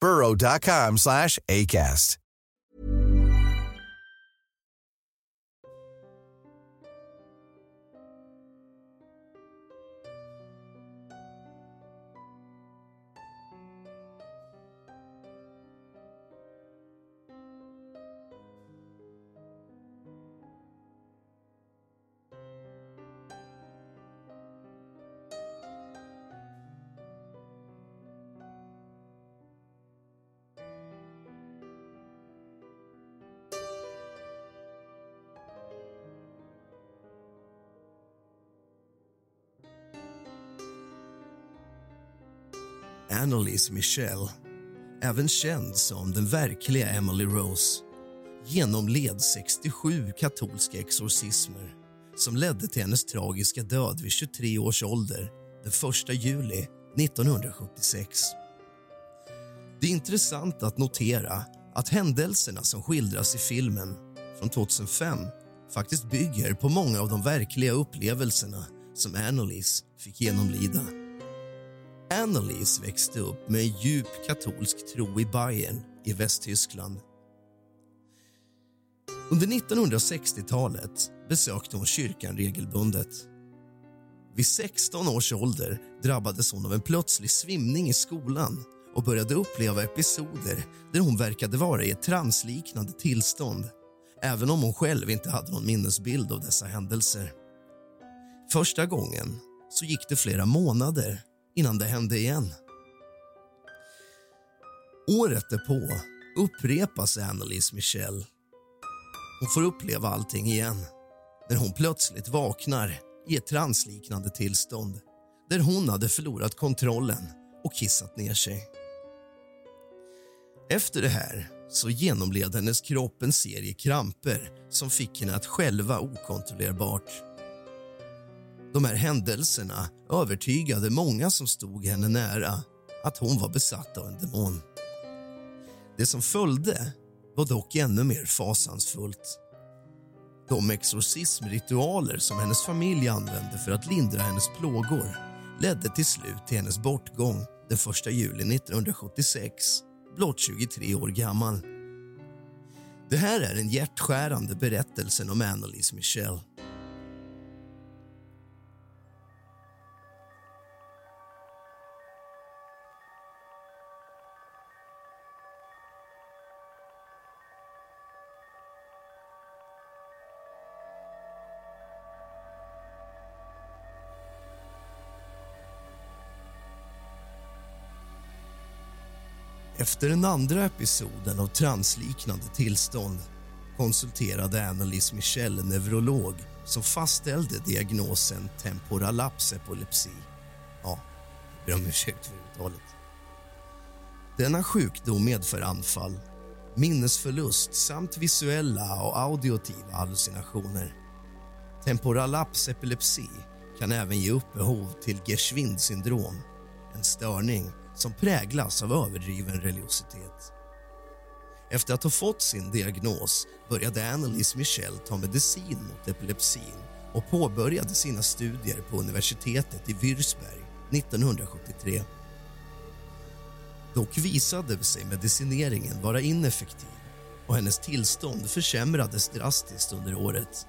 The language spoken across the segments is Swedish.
burrow.com slash ACAST. Annalise Michel, även känd som den verkliga Emily Rose genomled 67 katolska exorcismer som ledde till hennes tragiska död vid 23 års ålder den 1 juli 1976. Det är intressant att notera att händelserna som skildras i filmen från 2005 faktiskt bygger på många av de verkliga upplevelserna som Annalise fick genomlida. Annelies växte upp med en djup katolsk tro i Bayern i Västtyskland. Under 1960-talet besökte hon kyrkan regelbundet. Vid 16 års ålder drabbades hon av en plötslig svimning i skolan och började uppleva episoder där hon verkade vara i ett transliknande tillstånd även om hon själv inte hade någon minnesbild av dessa händelser. Första gången så gick det flera månader innan det hände igen. Året därpå upprepas Annelies Michel. Hon får uppleva allting igen när hon plötsligt vaknar i ett transliknande tillstånd där hon hade förlorat kontrollen och kissat ner sig. Efter det här så genomled hennes kropp en serie kramper som fick henne att själva okontrollerbart de här händelserna övertygade många som stod henne nära att hon var besatt av en demon. Det som följde var dock ännu mer fasansfullt. De exorcismritualer som hennes familj använde för att lindra hennes plågor ledde till slut till hennes bortgång den 1 juli 1976, blott 23 år gammal. Det här är den hjärtskärande berättelsen om Annelise Michel. Efter den andra episoden av transliknande tillstånd konsulterade Annalise Michel en neurolog som fastställde diagnosen temporalapsepilepsi. Ja, jag ber om ursäkt för uttalet. Denna sjukdom medför anfall, minnesförlust samt visuella och auditiva hallucinationer. Temporalapsepilepsi kan även ge upphov till Geschwind syndrom en störning som präglas av överdriven religiositet. Efter att ha fått sin diagnos började Annelise Michel ta medicin mot epilepsin och påbörjade sina studier på universitetet i Würzburg 1973. Dock visade sig medicineringen vara ineffektiv och hennes tillstånd försämrades drastiskt under året.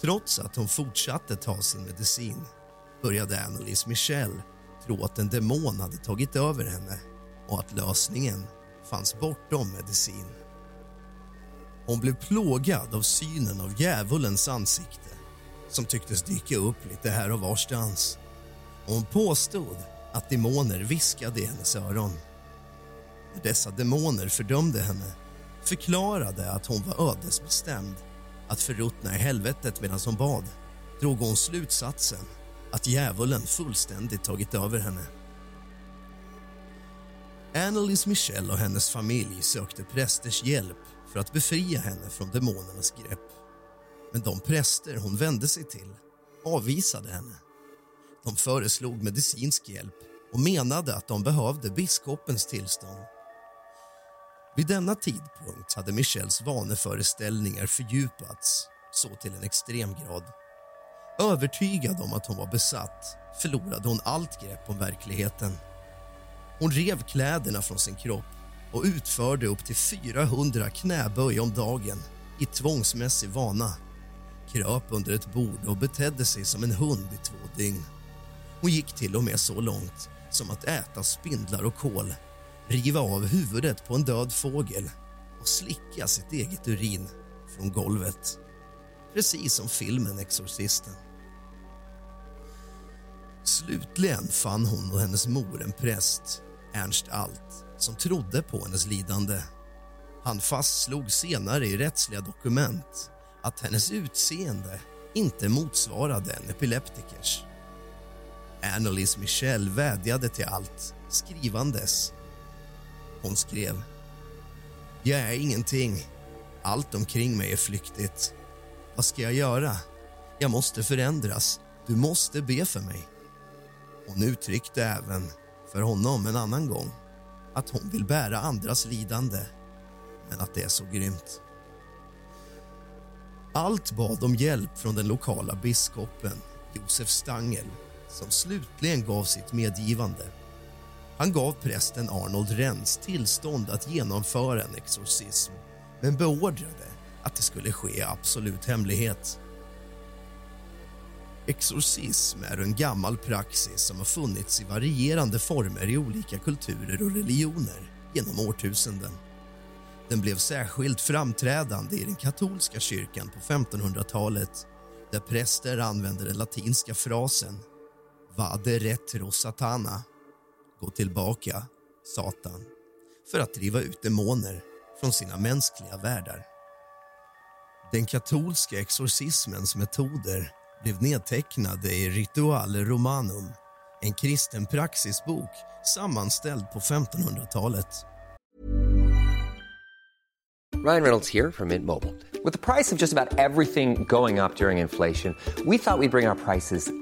Trots att hon fortsatte ta sin medicin började Annelise Michel tro att en demon hade tagit över henne och att lösningen fanns bortom medicin. Hon blev plågad av synen av djävulens ansikte som tycktes dyka upp lite här och varstans. Och hon påstod att demoner viskade i hennes öron. När dessa demoner fördömde henne förklarade att hon var ödesbestämd att förruttna i helvetet medan hon bad drog hon slutsatsen att djävulen fullständigt tagit över henne. Annelies Michel och hennes familj sökte prästers hjälp för att befria henne från demonernas grepp. Men de präster hon vände sig till avvisade henne. De föreslog medicinsk hjälp och menade att de behövde biskopens tillstånd. Vid denna tidpunkt hade Michels vaneföreställningar fördjupats så till en extrem grad. Övertygad om att hon var besatt förlorade hon allt grepp om verkligheten. Hon rev kläderna från sin kropp och utförde upp till 400 knäböj om dagen i tvångsmässig vana. Kröp under ett bord och betedde sig som en hund i två dygn. Hon gick till och med så långt som att äta spindlar och kol riva av huvudet på en död fågel och slicka sitt eget urin från golvet. Precis som filmen Exorcisten. Slutligen fann hon och hennes mor en präst, Ernst Alt som trodde på hennes lidande. Han fastslog senare i rättsliga dokument att hennes utseende inte motsvarade en epileptikers. Annelies Michel vädjade till allt, skrivandes. Hon skrev. Jag är ingenting. Allt omkring mig är flyktigt. Vad ska jag göra? Jag måste förändras. Du måste be för mig. Hon uttryckte även för honom en annan gång att hon vill bära andras lidande, men att det är så grymt. Allt bad om hjälp från den lokala biskopen Josef Stangel som slutligen gav sitt medgivande. Han gav prästen Arnold Rens tillstånd att genomföra en exorcism men beordrade att det skulle ske i absolut hemlighet. Exorcism är en gammal praxis som har funnits i varierande former i olika kulturer och religioner genom årtusenden. Den blev särskilt framträdande i den katolska kyrkan på 1500-talet där präster använde den latinska frasen Vade retro satana, gå tillbaka, Satan för att driva ut demoner från sina mänskliga världar. Den katolska exorcismens metoder blev nedtecknade i Rituale Romanum en kristen praxisbok sammanställd på 1500-talet. Ryan Reynolds här från Mint Mobile. Med priset på nästan allt som går upp under inflationen, trodde vi att vi skulle bring våra priser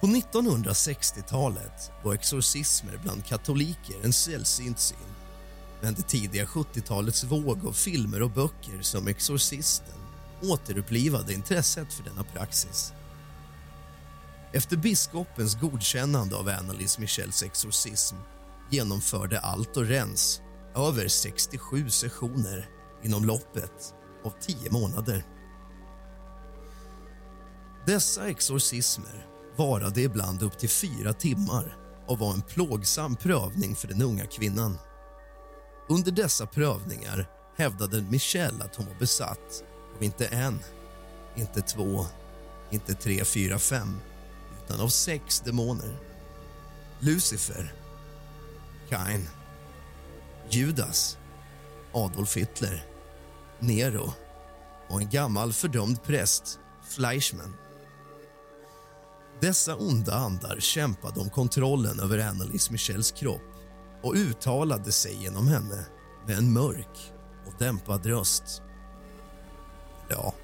På 1960-talet var exorcismer bland katoliker en sällsynt syn. Men det tidiga 70-talets våg av filmer och böcker som Exorcisten återupplivade intresset för denna praxis. Efter biskopens godkännande av Annalise Michels exorcism genomförde Alto Rens över 67 sessioner inom loppet av tio månader. Dessa exorcismer varade ibland upp till fyra timmar och var en plågsam prövning för den unga kvinnan. Under dessa prövningar hävdade Michelle att hon var besatt av inte en, inte två, inte tre, fyra, fem utan av sex demoner. Lucifer, Kain, Judas, Adolf Hitler, Nero och en gammal fördömd präst, Fleischmann. Dessa onda andar kämpade om kontrollen över Annelies Michels kropp och uttalade sig genom henne med en mörk och dämpad röst. Ja,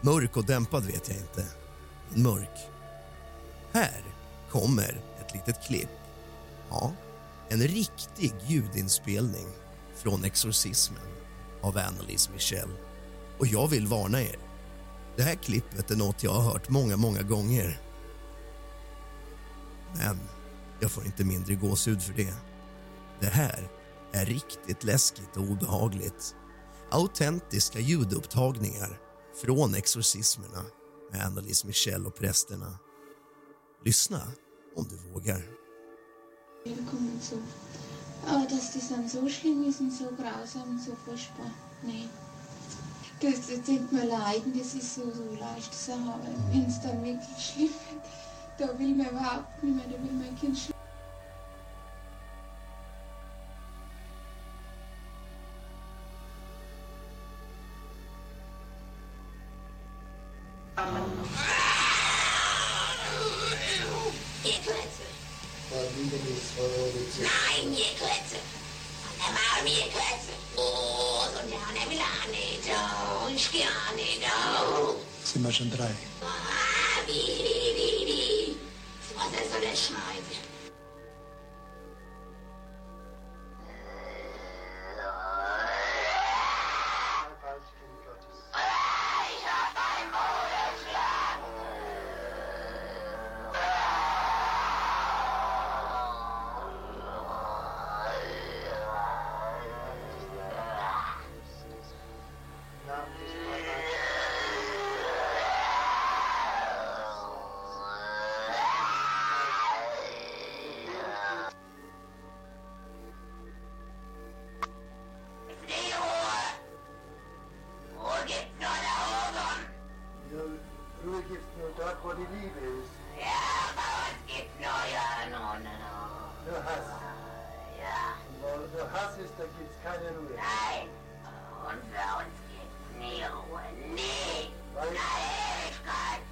mörk och dämpad vet jag inte, men mörk. Här kommer ett litet klipp. Ja, en riktig ljudinspelning från exorcismen av Annelies Michel. Och jag vill varna er. Det här klippet är något jag har hört många, många gånger. Men jag får inte mindre gåshud för det. Det här är riktigt läskigt och obehagligt. Autentiska ljudupptagningar från exorcismerna med Annalise Michel och prästerna. Lyssna om du vågar. Willkommen zu. Aber dass das dann so schlimm ist und so grausam und so furchtbar, nee. Das, das denkt man leiden, das ist so, so leicht zu haben. Wenn es dann wirklich schlimm wird, Da will mehr haben, wie meine will mein Kind schützen. Was ist Liebes. Ja, Nein. Und für uns gibt's nie Ruhe. Nie. nein, Eine Ewigkeit.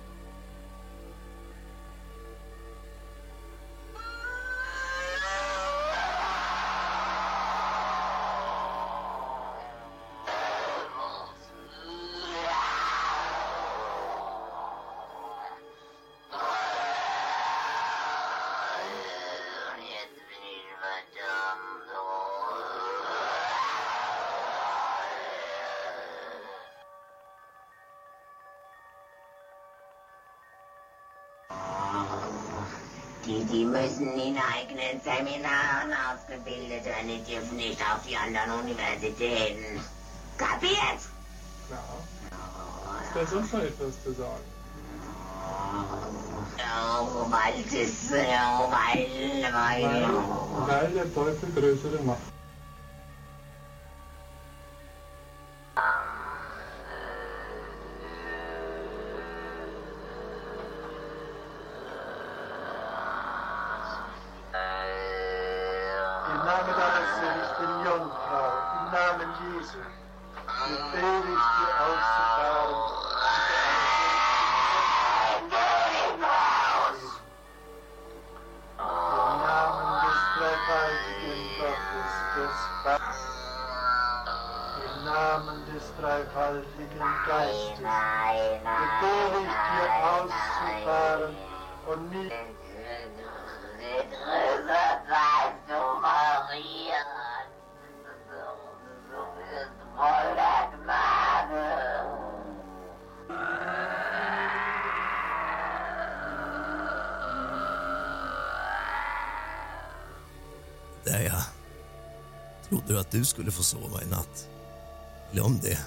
Die müssen in eigenen Seminaren ausgebildet werden, die dürfen nicht auf die anderen Universitäten. Kapiert? Ja. Ist sonst noch etwas zu sagen? Oh, weil das, oh, weil, weil. Weil der Teufel größere Macht. Trodde du att du skulle få sova i natt? Glöm det.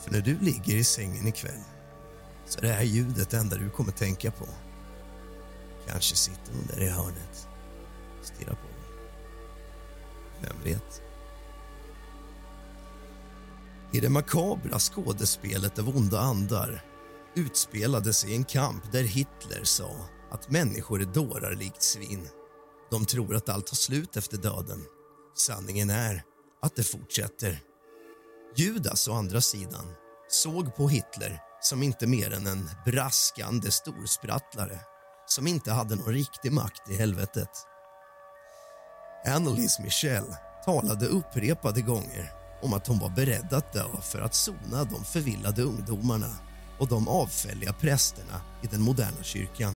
För när du ligger i sängen ikväll så är det här ljudet det enda du kommer tänka på. Kanske sitter hon där i hörnet och stirrar på dig. Vem vet? I det makabra skådespelet av onda andar utspelade sig en kamp där Hitler sa att människor är dårar likt svin. De tror att allt tar slut efter döden. Sanningen är att det fortsätter. Judas, å andra sidan, såg på Hitler som inte mer än en braskande storsprattlare som inte hade någon riktig makt i helvetet. Annelise Michel talade upprepade gånger om att hon var beredd att dö för att sona de förvillade ungdomarna och de avfälliga prästerna i den moderna kyrkan.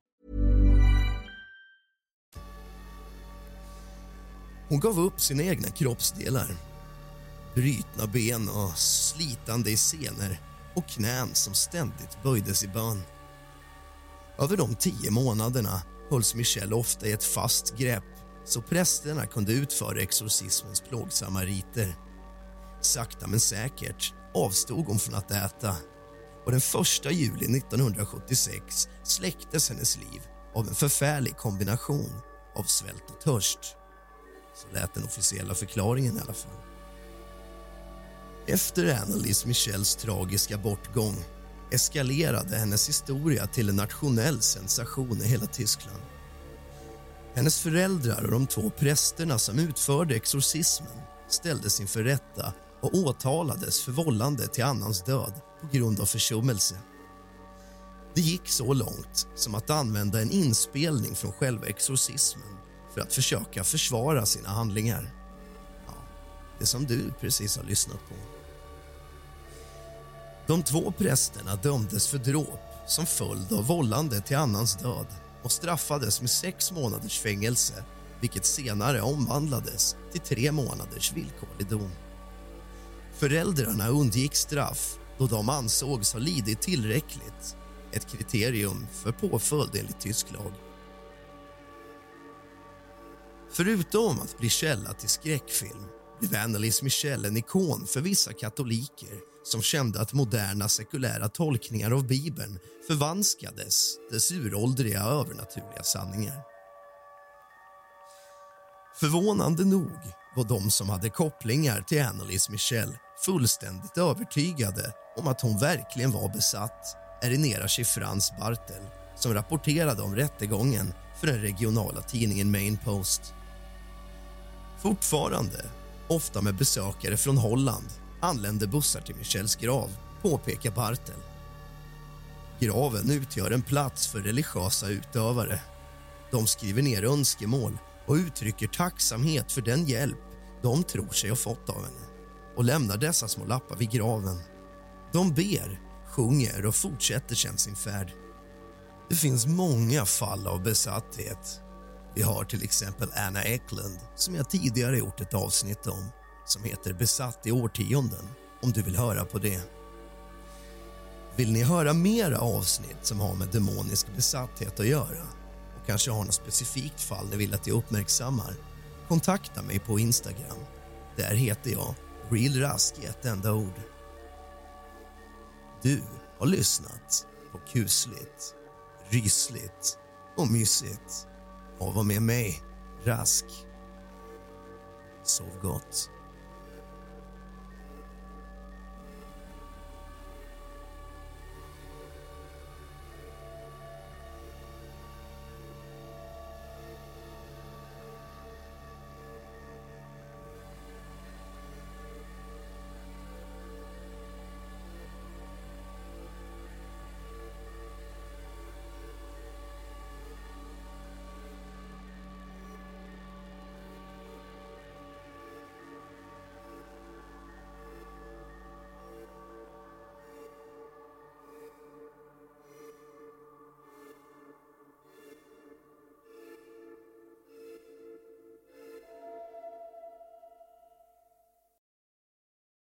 Hon gav upp sina egna kroppsdelar. Brytna ben och slitande i senor och knän som ständigt böjdes i bön. Över de tio månaderna hölls Michelle ofta i ett fast grepp så prästerna kunde utföra exorcismens plågsamma riter. Sakta men säkert avstod hon från att äta och den 1 juli 1976 släcktes hennes liv av en förfärlig kombination av svält och törst. Så lät den officiella förklaringen i alla fall. Efter Annelies Michels tragiska bortgång eskalerade hennes historia till en nationell sensation i hela Tyskland. Hennes föräldrar och de två prästerna som utförde exorcismen ställdes inför rätta och åtalades för vållande till annans död på grund av försummelse. Det gick så långt som att använda en inspelning från själva exorcismen för att försöka försvara sina handlingar. Ja, det som du precis har lyssnat på. De två prästerna dömdes för dråp som följd av vållande till annans död och straffades med sex månaders fängelse vilket senare omvandlades till tre månaders villkorlig dom. Föräldrarna undgick straff då de ansågs ha lidit tillräckligt ett kriterium för påföljd enligt tysk lag. Förutom att bli källa till skräckfilm blev Annelies Michel en ikon för vissa katoliker som kände att moderna sekulära tolkningar av Bibeln förvanskades dess uråldriga övernaturliga sanningar. Förvånande nog var de som hade kopplingar till Annelies Michel fullständigt övertygade om att hon verkligen var besatt Erinera Chiffrans Bartel som rapporterade om rättegången för den regionala tidningen Main Post. Fortfarande, ofta med besökare från Holland anländer bussar till Michels grav, påpekar Bartel. Graven utgör en plats för religiösa utövare. De skriver ner önskemål och uttrycker tacksamhet för den hjälp de tror sig ha fått av henne och lämnar dessa små lappar vid graven. De ber, sjunger och fortsätter sedan sin färd. Det finns många fall av besatthet. Vi har till exempel Anna Eklund som jag tidigare gjort ett avsnitt om som heter Besatt i årtionden, om du vill höra på det. Vill ni höra mera avsnitt som har med demonisk besatthet att göra och kanske har något specifikt fall ni vill att jag uppmärksammar kontakta mig på Instagram. Där heter jag Real Rask i ett enda ord. Du har lyssnat på kusligt, rysligt och mysigt och var med mig, Rask. Sov gott.